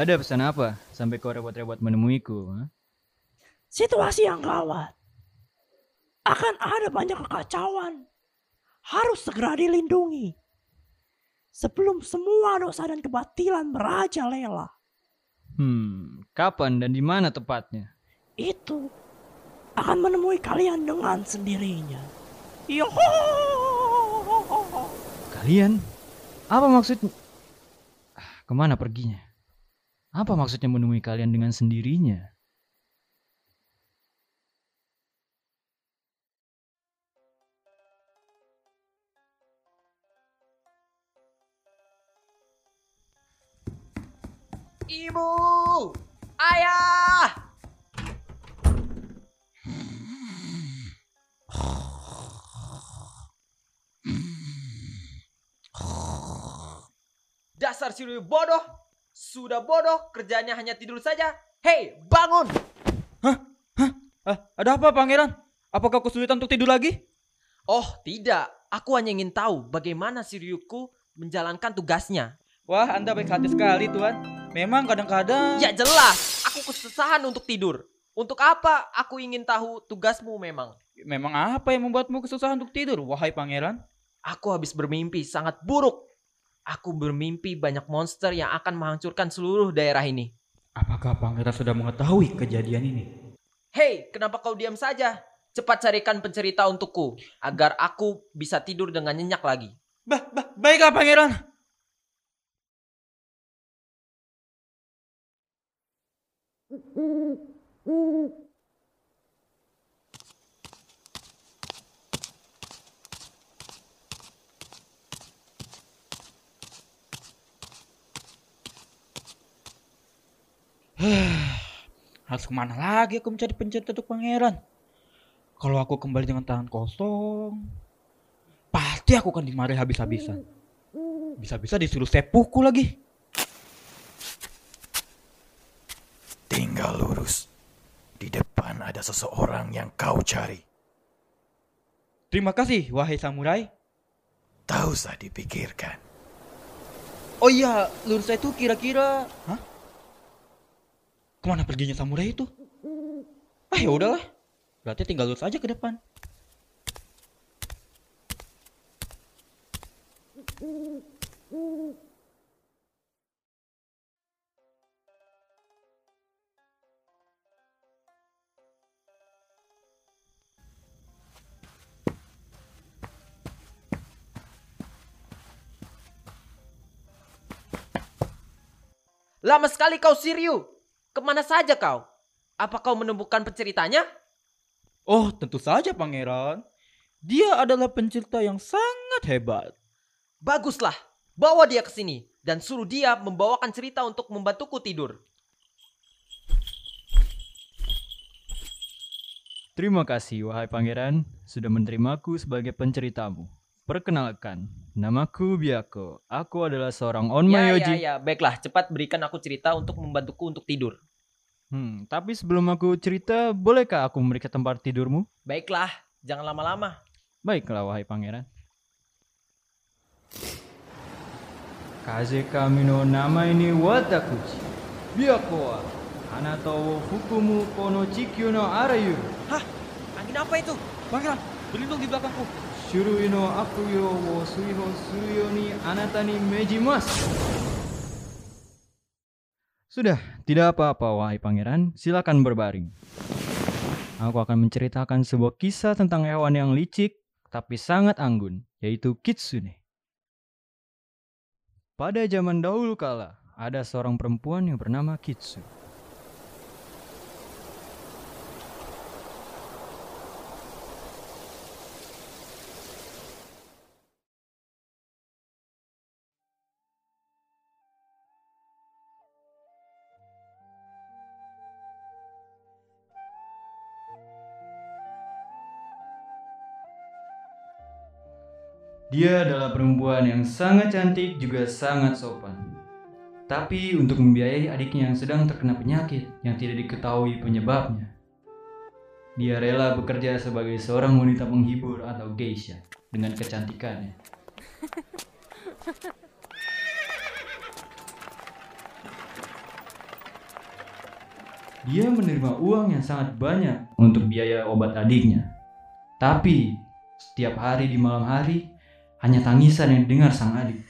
Ada pesan apa sampai kau repot-repot menemuiku? ha? Situasi yang gawat. Akan ada banyak kekacauan. Harus segera dilindungi. Sebelum semua dosa dan kebatilan merajalela. Hmm, kapan dan di mana tepatnya? Itu akan menemui kalian dengan sendirinya. Yoho! Kalian? Apa maksudnya? Ah, Ke mana perginya? Apa maksudnya menemui kalian dengan sendirinya? Ibu! Ayah! Dasar si Rui bodoh! Sudah bodoh, kerjanya hanya tidur saja. Hei, bangun! Ah, ada apa pangeran? Apakah kesulitan untuk tidur lagi? Oh, tidak. Aku hanya ingin tahu bagaimana si Ryuku menjalankan tugasnya. Wah, Anda baik hati sekali, Tuan. Memang kadang-kadang... Ya jelas, aku kesusahan untuk tidur. Untuk apa aku ingin tahu tugasmu memang? Memang apa yang membuatmu kesusahan untuk tidur, wahai pangeran? Aku habis bermimpi sangat buruk. Aku bermimpi banyak monster yang akan menghancurkan seluruh daerah ini. Apakah pangeran sudah mengetahui kejadian ini? Hei, kenapa kau diam saja? Cepat carikan pencerita untukku agar aku bisa tidur dengan nyenyak lagi. Bah, bah, baiklah pangeran. Harus ke mana lagi aku mencari pencerita untuk pangeran? Kalau aku kembali dengan tangan kosong, pasti aku akan dimarahi habis-habisan. Bisa-bisa disuruh sepuku lagi. Tinggal lurus. Di depan ada seseorang yang kau cari. Terima kasih, wahai samurai. Tak usah dipikirkan. Oh iya, lurus itu kira-kira... Hah? Ke mana perginya samurai itu? Ah ya udahlah. Berarti tinggal lurus aja ke depan. Lama sekali kau Siryu. Ke mana saja kau? Apa kau menemukan penceritanya? Oh, tentu saja pangeran. Dia adalah pencerita yang sangat hebat. Baguslah, bawa dia ke sini dan suruh dia membawakan cerita untuk membantuku tidur. Terima kasih, wahai pangeran, sudah menerimaku sebagai penceritamu. Perkenalkan, namaku Byaku. Aku adalah seorang Ya, onmayoji. ya, ya, baiklah, cepat berikan aku cerita untuk membantuku untuk tidur. Hmm, tapi sebelum aku cerita, bolehkah aku memberikan tempat tidurmu? Baiklah, jangan lama-lama. Baiklah, wahai pangeran. Kaze kami no nama ini Watakuchi. Byakuwa. Hanato wo fukumu kono chikyu no arayu. Hah? Angin apa itu? Pangeran, berlindung di belakangku. Sudah, tidak apa-apa wahai pangeran, silakan berbaring. Aku akan menceritakan sebuah kisah tentang hewan yang licik tapi sangat anggun, yaitu kitsune. Pada zaman dahulu kala, ada seorang perempuan yang bernama Kitsu. Dia adalah perempuan yang sangat cantik juga sangat sopan. Tapi untuk membiayai adiknya yang sedang terkena penyakit yang tidak diketahui penyebabnya, dia rela bekerja sebagai seorang wanita penghibur atau geisha dengan kecantikannya. Dia menerima uang yang sangat banyak untuk biaya obat adiknya. Tapi, setiap hari di malam hari, hanya tangisan yang didengar sang adik.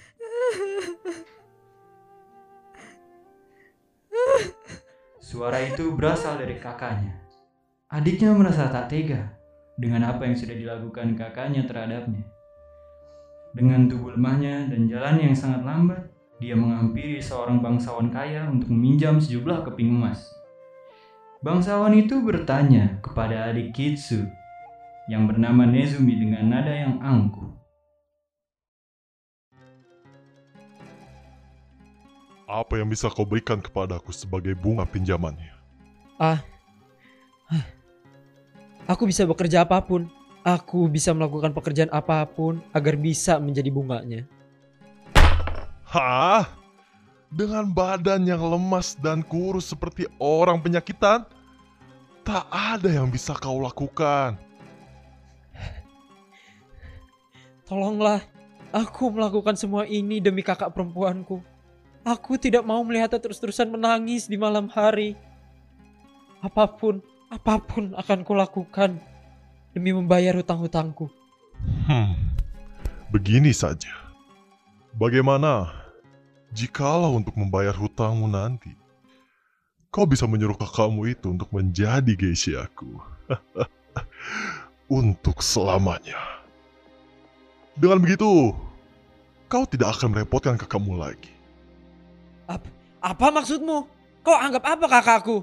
Suara itu berasal dari kakaknya. Adiknya merasa tak tega dengan apa yang sudah dilakukan kakaknya terhadapnya. Dengan tubuh lemahnya dan jalan yang sangat lambat, dia menghampiri seorang bangsawan kaya untuk meminjam sejumlah keping emas. Bangsawan itu bertanya kepada adik Kitsu yang bernama Nezumi dengan nada yang angkuh. Apa yang bisa kau berikan kepadaku sebagai bunga pinjamannya? Aku bisa bekerja apa pun. Aku bisa melakukan pekerjaan apa pun agar bisa menjadi bunganya. Hah? Dengan badan yang lemas dan kurus seperti orang penyakitan? Tak ada yang bisa kau lakukan. Tolonglah, aku melakukan semua ini demi kakak perempuanku. Aku tidak mau melihatnya terus-terusan menangis di malam hari. Apa pun, apa pun akan kulakukan demi membayar hutang-hutangku. Hmm, begini saja. Bagaimana jikalau untuk membayar hutangmu nanti, kau bisa menyuruh kakakmu itu untuk menjadi geishaku. untuk selamanya. Dengan begitu, kau tidak akan merepotkan kakakmu lagi. Apa maksudmu? Kau anggap apa kakakku?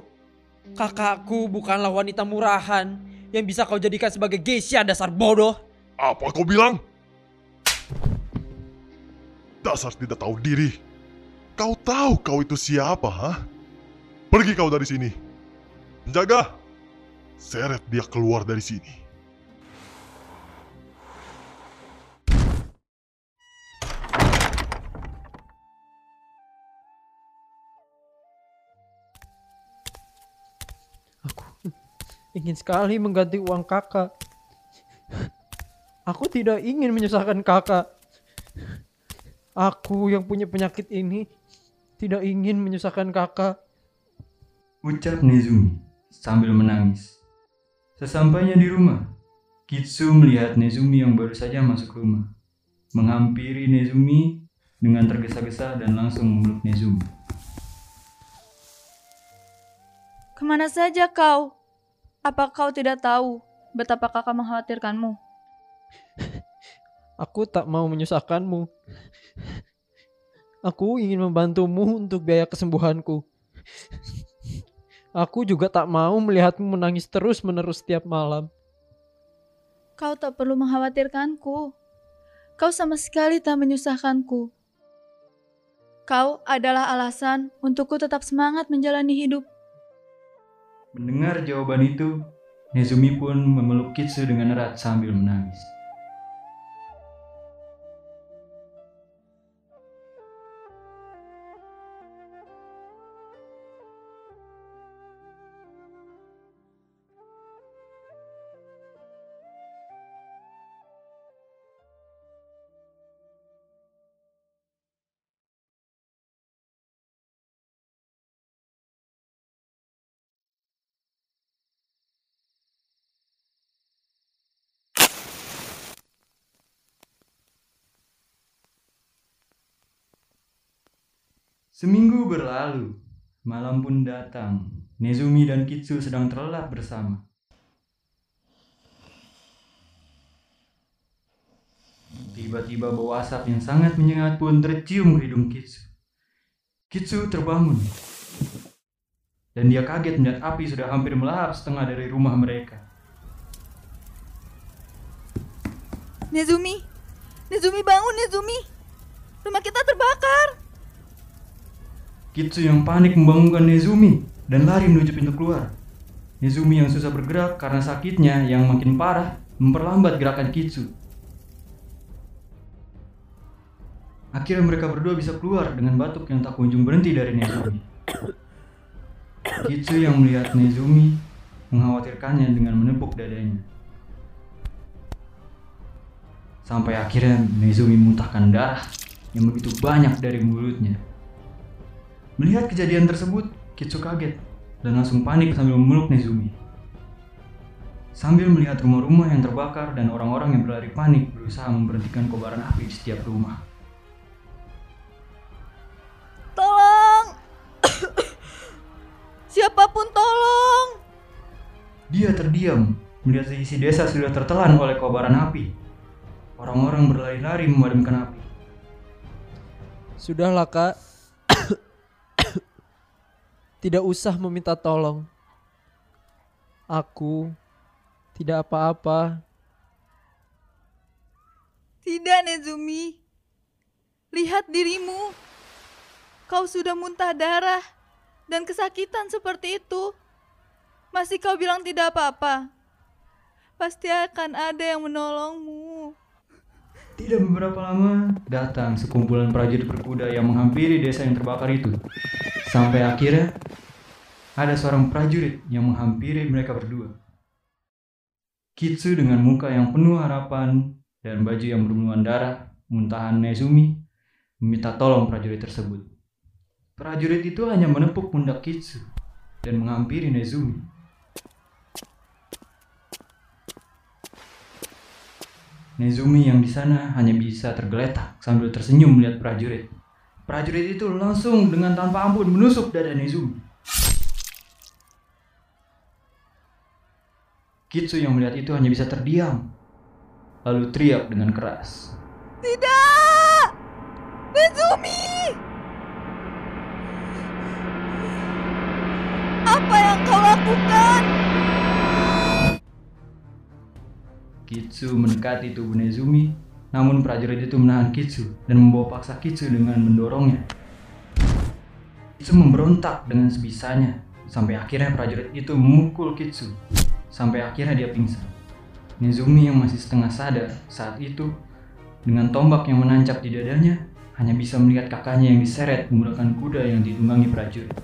Kakakku bukanlah wanita murahan yang bisa kau jadikan sebagai geisha dasar bodoh. Apa kau bilang? Dasar tidak tahu diri. Kau tahu kau itu siapa, ha? Pergi kau dari sini. Jaga. Seret dia keluar dari sini. Ingin sekali mengganti uang kakak. Aku tidak ingin menyusahkan kakak. Aku yang punya penyakit ini tidak ingin menyusahkan kakak. Ucap Nezumi sambil menangis. Sesampainya di rumah, Kitsu melihat Nezumi yang baru saja masuk rumah. Menghampiri Nezumi dengan tergesa-gesa dan langsung memeluk Nezumi. Ke mana saja kau? Apa kau tidak tahu betapa kakak mengkhawatirkanmu? Aku tak mau menyusahkanmu. Aku ingin membantumu untuk biaya kesembuhanku. Aku juga tak mau melihatmu menangis terus-menerus setiap malam. Kau tak perlu mengkhawatirkanku. Kau sama sekali tak menyusahkanku. Kau adalah alasan untukku tetap semangat menjalani hidup. Mendengar jawaban itu, Nezumi pun memeluk Kitsu dengan erat sambil menangis. Seminggu berlalu, malam pun datang. Nezumi dan Kitsu sedang terlelap bersama. Tiba-tiba bau asap yang sangat menyengat pun tercium ke hidung Kitsu. Kitsu terbangun. Dan dia kaget melihat api sudah hampir melahap setengah dari rumah mereka. Nezumi! Nezumi bangun Nezumi! Rumah kita terbakar! Kitsu yang panik membangunkan Nezumi dan lari menuju pintu keluar. Nezumi yang susah bergerak karena sakitnya yang makin parah memperlambat gerakan Kitsu. Akhirnya mereka berdua bisa keluar dengan batuk yang tak kunjung berhenti dari Nezumi. Kitsu yang melihat Nezumi mengkhawatirkannya dengan menepuk dadanya. Sampai akhirnya Nezumi muntahkan darah yang begitu banyak dari mulutnya. Melihat kejadian tersebut, Kitsu kaget dan langsung panik sambil memeluk Nezumi. Sambil melihat rumah-rumah yang terbakar dan orang-orang yang berlari panik berusaha memberhentikan kobaran api di setiap rumah. Tolong! Siapa pun tolong! Dia terdiam melihat isi desa sudah tertelan oleh kobaran api. Orang-orang berlari-lari memadamkan api. Sudahlah kak. Tidak usah meminta tolong. Aku tidak apa-apa. Tidak, Nezumi. Lihat dirimu. Kau sudah muntah darah dan kesakitan seperti itu. Masih kau bilang tidak apa-apa. Pasti akan ada yang menolongmu. Tidak beberapa lama, datang sekumpulan prajurit berkuda yang menghampiri desa yang terbakar itu. Sampai akhirnya, ada seorang prajurit yang menghampiri mereka berdua. Kitsu dengan muka yang penuh harapan dan baju yang berlumuran darah, muntahan Nezumi, meminta tolong prajurit tersebut. Prajurit itu hanya menepuk pundak Kitsu dan menghampiri Nezumi. Nezumi yang di sana hanya bisa tergeletak sambil tersenyum melihat prajurit. Prajurit itu langsung dengan tanpa ampun menusuk dada Nezumi. Kitsu yang melihat itu hanya bisa terdiam, lalu teriak dengan keras. Tidak! Nezumi! Apa yang kau lakukan? Kitsu mendekati tubuh Nezumi, namun prajurit itu menahan Kitsu dan membawa paksa Kitsu dengan mendorongnya. Kitsu memberontak dengan sebisanya, sampai akhirnya prajurit itu memukul Kitsu, sampai akhirnya dia pingsan. Nezumi yang masih setengah sadar saat itu, dengan tombak yang menancap di dadanya, hanya bisa melihat kakaknya yang diseret menggunakan kuda yang ditunggangi prajurit.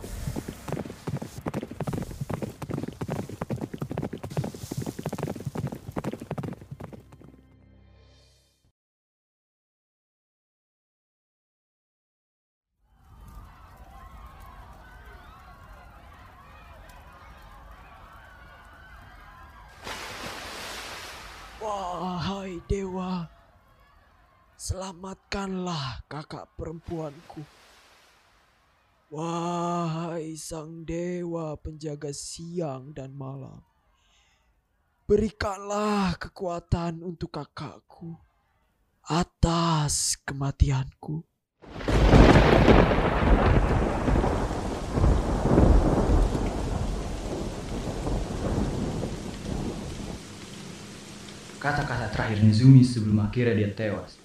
Wahai dewa, selamatkanlah kakak perempuanku. Wahai sang dewa penjaga siang dan malam, berikanlah kekuatan untuk kakakku atas kematianku. Kata-kata terakhir Nezumi sebelum akhirnya dia tewas.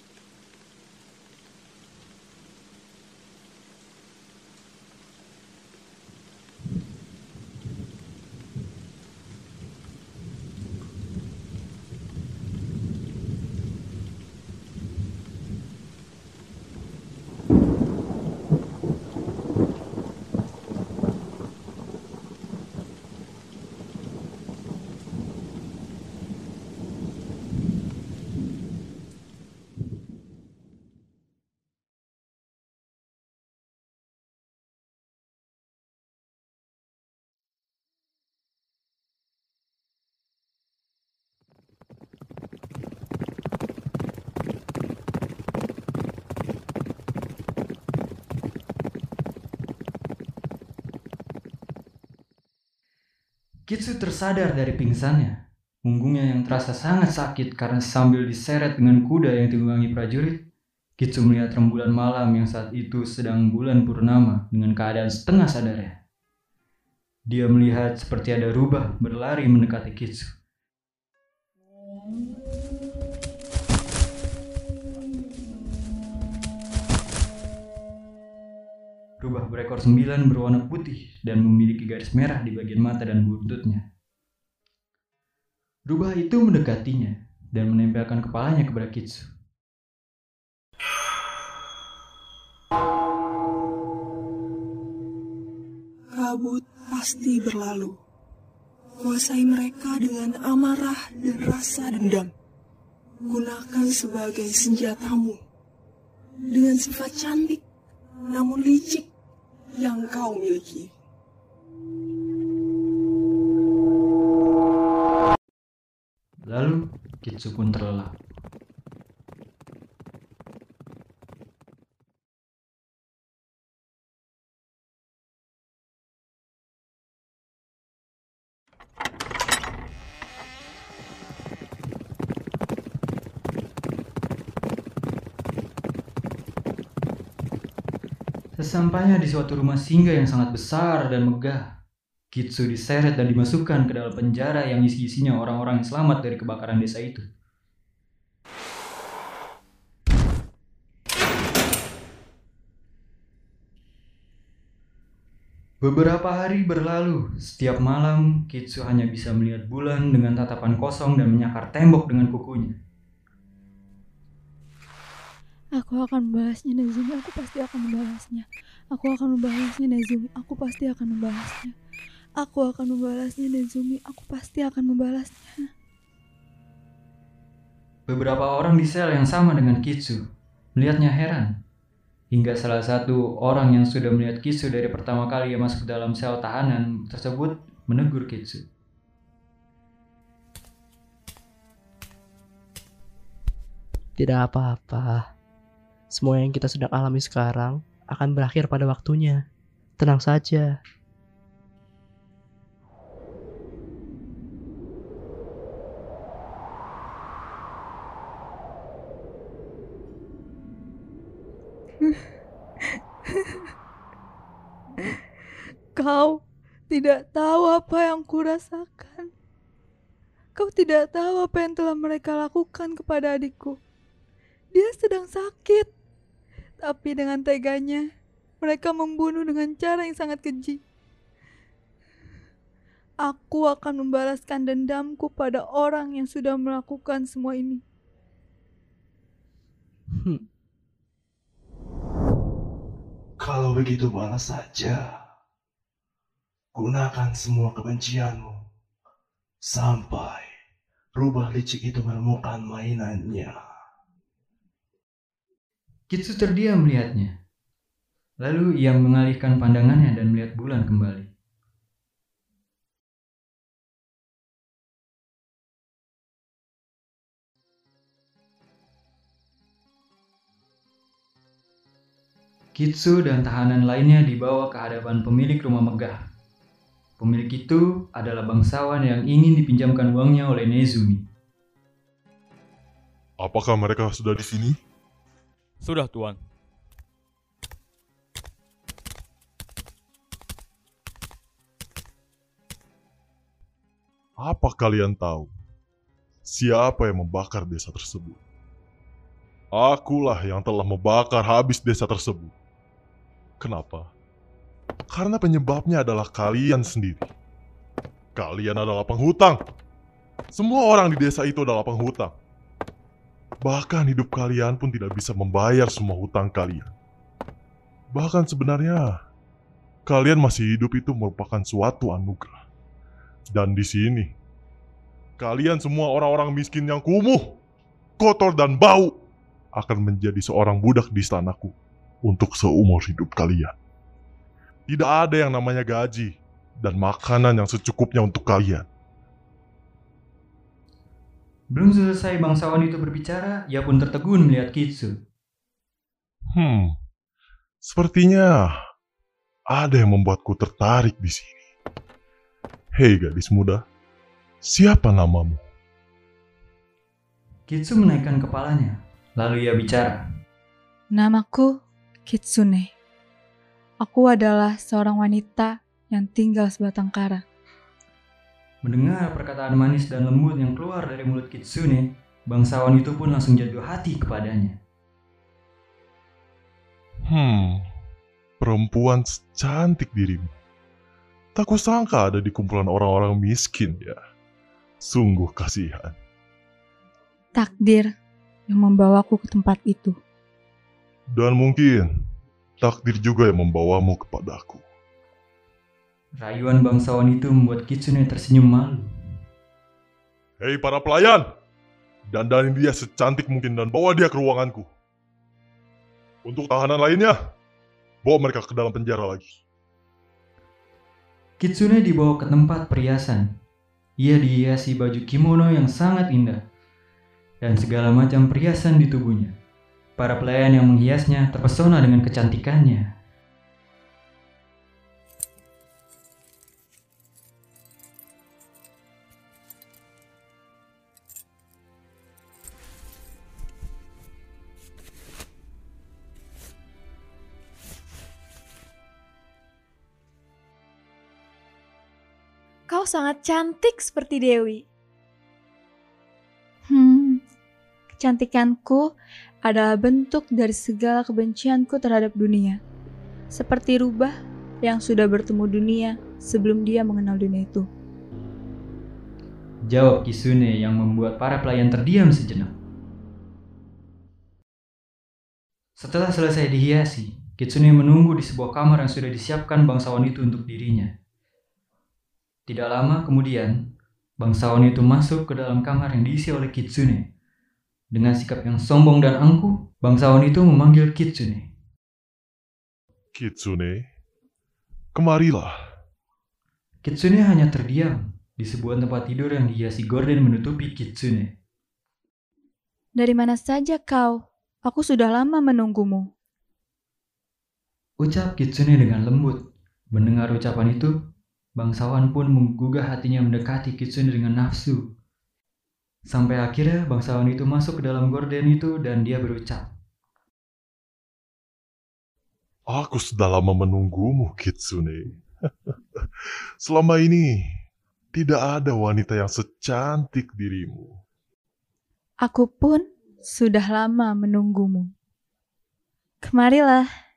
Kitsu tersadar dari pingsannya. Punggungnya yang terasa sangat sakit karena sambil diseret dengan kuda yang ditunggangi prajurit, Kitsu melihat rembulan malam yang saat itu sedang bulan purnama dengan keadaan setengah sadarnya. Dia melihat seperti ada rubah berlari mendekati Kitsu. Rubah berekor sembilan berwarna putih dan memiliki garis merah di bagian mata dan buntutnya. Rubah itu mendekatinya dan menempelkan kepalanya kepada Kitsu. Kabut pasti berlalu. Kuasai mereka dengan amarah dan rasa dendam. Gunakan sebagai senjatamu. dengan sifat cantik namun licik yang kau miliki. Lalu Kitsu pun terlelap. Sesampainya di suatu rumah singgah yang sangat besar dan megah, Kitsu diseret dan dimasukkan ke dalam penjara yang isi-isinya orang-orang yang selamat dari kebakaran desa itu. Beberapa hari berlalu, setiap malam Kitsu hanya bisa melihat bulan dengan tatapan kosong dan menyakar tembok dengan kukunya. Aku akan membalasnya Nezumi, aku pasti akan membalasnya. Aku akan membalasnya Nezumi, aku pasti akan membalasnya. Aku akan membalasnya Nezumi, aku pasti akan membalasnya. Beberapa orang di sel yang sama dengan Kitsu melihatnya heran. Hingga salah satu orang yang sudah melihat Kitsu dari pertama kali ia masuk ke dalam sel tahanan tersebut menegur Kitsu. Tidak apa-apa. Semua yang kita sedang alami sekarang akan berakhir pada waktunya. Tenang saja. Kau tidak tahu apa yang kurasakan. Kau tidak tahu apa yang telah mereka lakukan kepada adikku. Dia sedang sakit. Tapi dengan teganya, mereka membunuh dengan cara yang sangat keji. Aku akan membalaskan dendamku pada orang yang sudah melakukan semua ini. Hmm. Kalau begitu balas saja. Gunakan semua kebencianmu. Sampai rubah licik itu menemukan mainannya. Kitsu terdiam melihatnya. Lalu ia mengalihkan pandangannya dan melihat bulan kembali. Kitsu dan tahanan lainnya dibawa ke hadapan pemilik rumah megah. Pemilik itu adalah bangsawan yang ingin dipinjamkan uangnya oleh Nezumi. Apakah mereka sudah di sini? Sudah, Tuan. Apa kalian tahu siapa yang membakar desa tersebut? Akulah yang telah membakar habis desa tersebut. Kenapa? Karena penyebabnya adalah kalian sendiri. Kalian adalah penghutang. Semua orang di desa itu adalah penghutang. Bahkan hidup kalian pun tidak bisa membayar semua hutang kalian. Bahkan sebenarnya, kalian masih hidup itu merupakan suatu anugerah. Dan di sini, kalian semua orang-orang miskin yang kumuh, kotor dan bau akan menjadi seorang budak di istanaku untuk seumur hidup kalian. Tidak ada yang namanya gaji dan makanan yang secukupnya untuk kalian. Belum selesai bangsawan itu berbicara, ia pun tertegun melihat Kitsu. Hmm, sepertinya ada yang membuatku tertarik di sini. Hei gadis muda, siapa namamu? Kitsu menaikkan kepalanya, lalu ia bicara. Namaku Kitsune. Aku adalah seorang wanita yang tinggal sebatang kara. Mendengar perkataan manis dan lembut yang keluar dari mulut Kitsune, bangsawan itu pun langsung jatuh hati kepadanya. Hmm, perempuan secantik dirimu. Tak kusangka ada di kumpulan orang-orang miskin ya. Sungguh kasihan. Takdir yang membawaku ke tempat itu. Dan mungkin takdir juga yang membawamu kepadaku. Rayuan bangsawan itu membuat Kitsune tersenyum malu. Hei para pelayan, dandanin dia secantik mungkin dan bawa dia ke ruanganku. Untuk tahanan lainnya, bawa mereka ke dalam penjara lagi. Kitsune dibawa ke tempat perhiasan. Ia dihiasi baju kimono yang sangat indah dan segala macam perhiasan di tubuhnya. Para pelayan yang menghiasnya terpesona dengan kecantikannya. Kau sangat cantik seperti Dewi. Hmm, kecantikanku adalah bentuk dari segala kebencianku terhadap dunia. Seperti rubah yang sudah bertemu dunia sebelum dia mengenal dunia itu. Jawab Kisune yang membuat para pelayan terdiam sejenak. Setelah selesai dihiasi, Kitsune menunggu di sebuah kamar yang sudah disiapkan bangsawan itu untuk dirinya. Tidak lama kemudian, bangsawan itu masuk ke dalam kamar yang diisi oleh Kitsune. Dengan sikap yang sombong dan angkuh, bangsawan itu memanggil Kitsune. Kitsune, kemarilah. Kitsune hanya terdiam di sebuah tempat tidur yang dihiasi gorden menutupi Kitsune. Dari mana saja kau? Aku sudah lama menunggumu. Ucap Kitsune dengan lembut. Mendengar ucapan itu, bangsawan pun menggugah hatinya mendekati Kitsune dengan nafsu. Sampai akhirnya bangsawan itu masuk ke dalam gorden itu dan dia berucap. Aku sudah lama menunggumu, Kitsune. Selama ini, tidak ada wanita yang secantik dirimu. Aku pun sudah lama menunggumu. Kemarilah.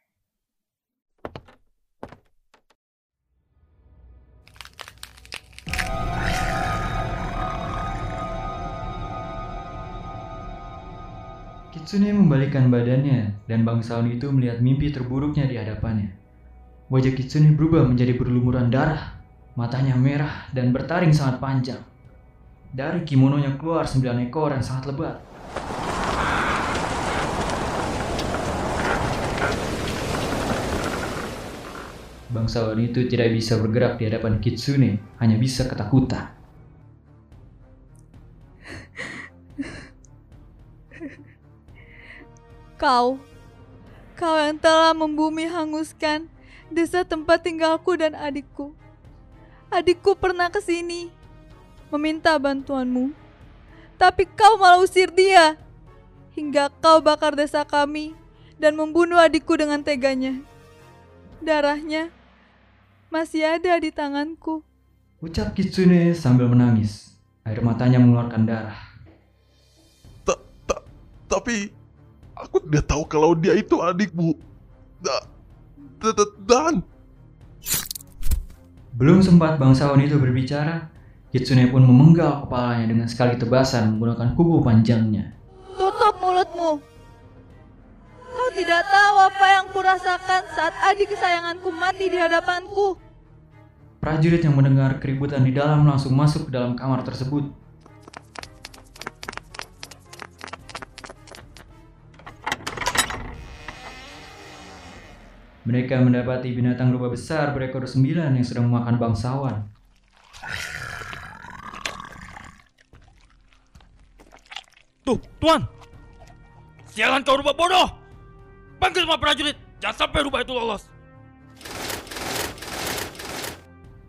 Kitsune membalikkan badannya dan bangsawan itu melihat mimpi terburuknya di hadapannya. Wajah Kitsune berubah menjadi berlumuran darah, matanya merah dan bertaring sangat panjang. Dari kimononya keluar sembilan ekor yang sangat lebat. Bangsawan itu tidak bisa bergerak di hadapan Kitsune, hanya bisa ketakutan. Kau, kau yang telah membumi hanguskan desa tempat tinggalku dan adikku. Adikku pernah ke sini meminta bantuanmu, tapi kau malah usir dia hingga kau bakar desa kami dan membunuh adikku dengan teganya. Darahnya masih ada di tanganku. Ucap Kitsune sambil menangis. Air matanya mengeluarkan darah. Tapi aku tidak tahu kalau dia itu adikmu. Da- da- da- Dan Belum sempat bangsawan itu berbicara, Kitsune pun memenggal kepalanya dengan sekali tebasan menggunakan kuku panjangnya. Tutup mulutmu. Kau tidak tahu apa yang kurasakan saat adik kesayanganku mati di hadapanku. Prajurit yang mendengar keributan di dalam langsung masuk ke dalam kamar tersebut. Mereka mendapati binatang rubah besar berekor sembilan yang sedang memakan bangsawan. Tuh, Tuan! Sialan kau rubah bodoh! Panggil semua prajurit! Jangan sampai rubah itu lolos!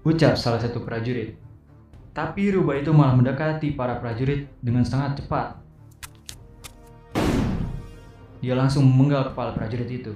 Ucap salah satu prajurit. Tapi rubah itu malah mendekati para prajurit dengan sangat cepat. Dia langsung memenggal kepala prajurit itu.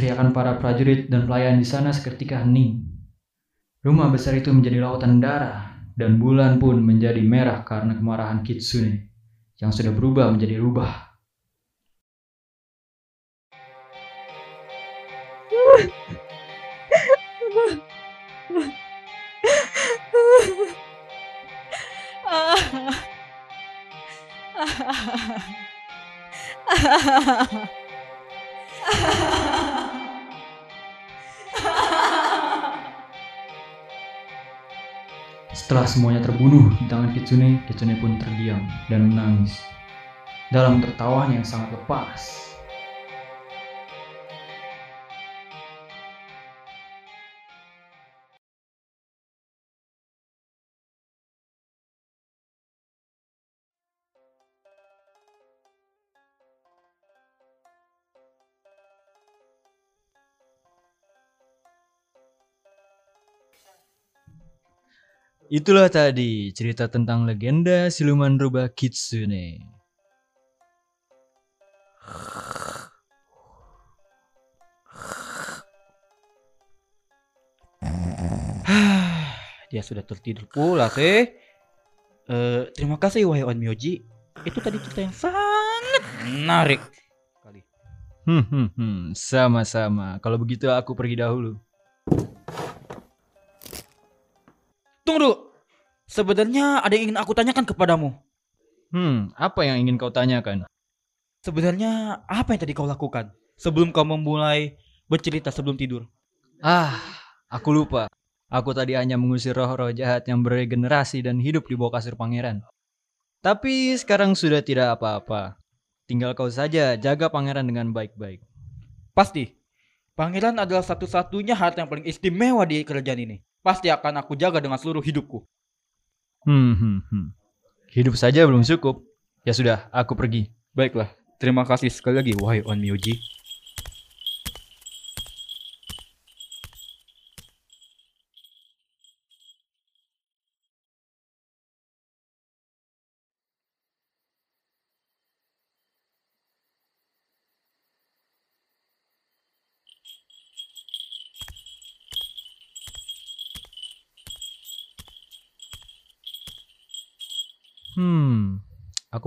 Teriakan para prajurit dan pelayan di sana seketika hening. Rumah besar itu menjadi lautan darah, dan bulan pun menjadi merah karena kemarahan Kitsune yang sudah berubah menjadi rubah. Setelah semuanya terbunuh di tangan Kitsune, Kitsune pun terdiam dan menangis. Dalam tertawanya yang sangat lepas. Itulah tadi cerita tentang legenda siluman rubah Kitsune. Dia sudah tertidur pula sih. Eh, terima kasih wahai On Myoji. Itu tadi cerita yang sangat menarik. Hmm, hmm, hmm, sama-sama. Kalau begitu aku pergi dahulu. Tunggu dulu. Sebenarnya ada yang ingin aku tanyakan kepadamu. Hmm, apa yang ingin kau tanyakan? Sebenarnya apa yang tadi kau lakukan sebelum kau memulai bercerita sebelum tidur? Ah, aku lupa. Aku tadi hanya mengusir roh-roh jahat yang beregenerasi dan hidup di bawah kasur pangeran. Tapi sekarang sudah tidak apa-apa. Tinggal kau saja jaga pangeran dengan baik-baik. Pasti. Pangeran adalah satu-satunya harta yang paling istimewa di kerajaan ini. Pasti akan aku jaga dengan seluruh hidupku. Hmm, hmm, hmm. Hidup saja belum cukup. Ya sudah, aku pergi. Baiklah. Terima kasih sekali lagi wahai On Myoji. Hmm, aku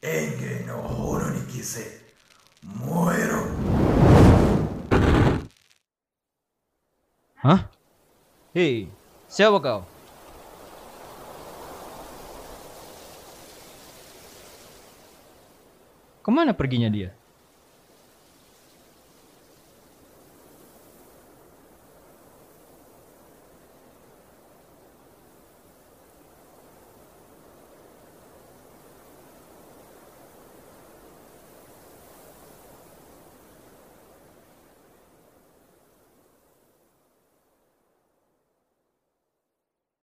Totsude. Sono tamashi o enge no hono ni kise. Moero. Hah? Hei, siapa kau? Ke mana perginya dia?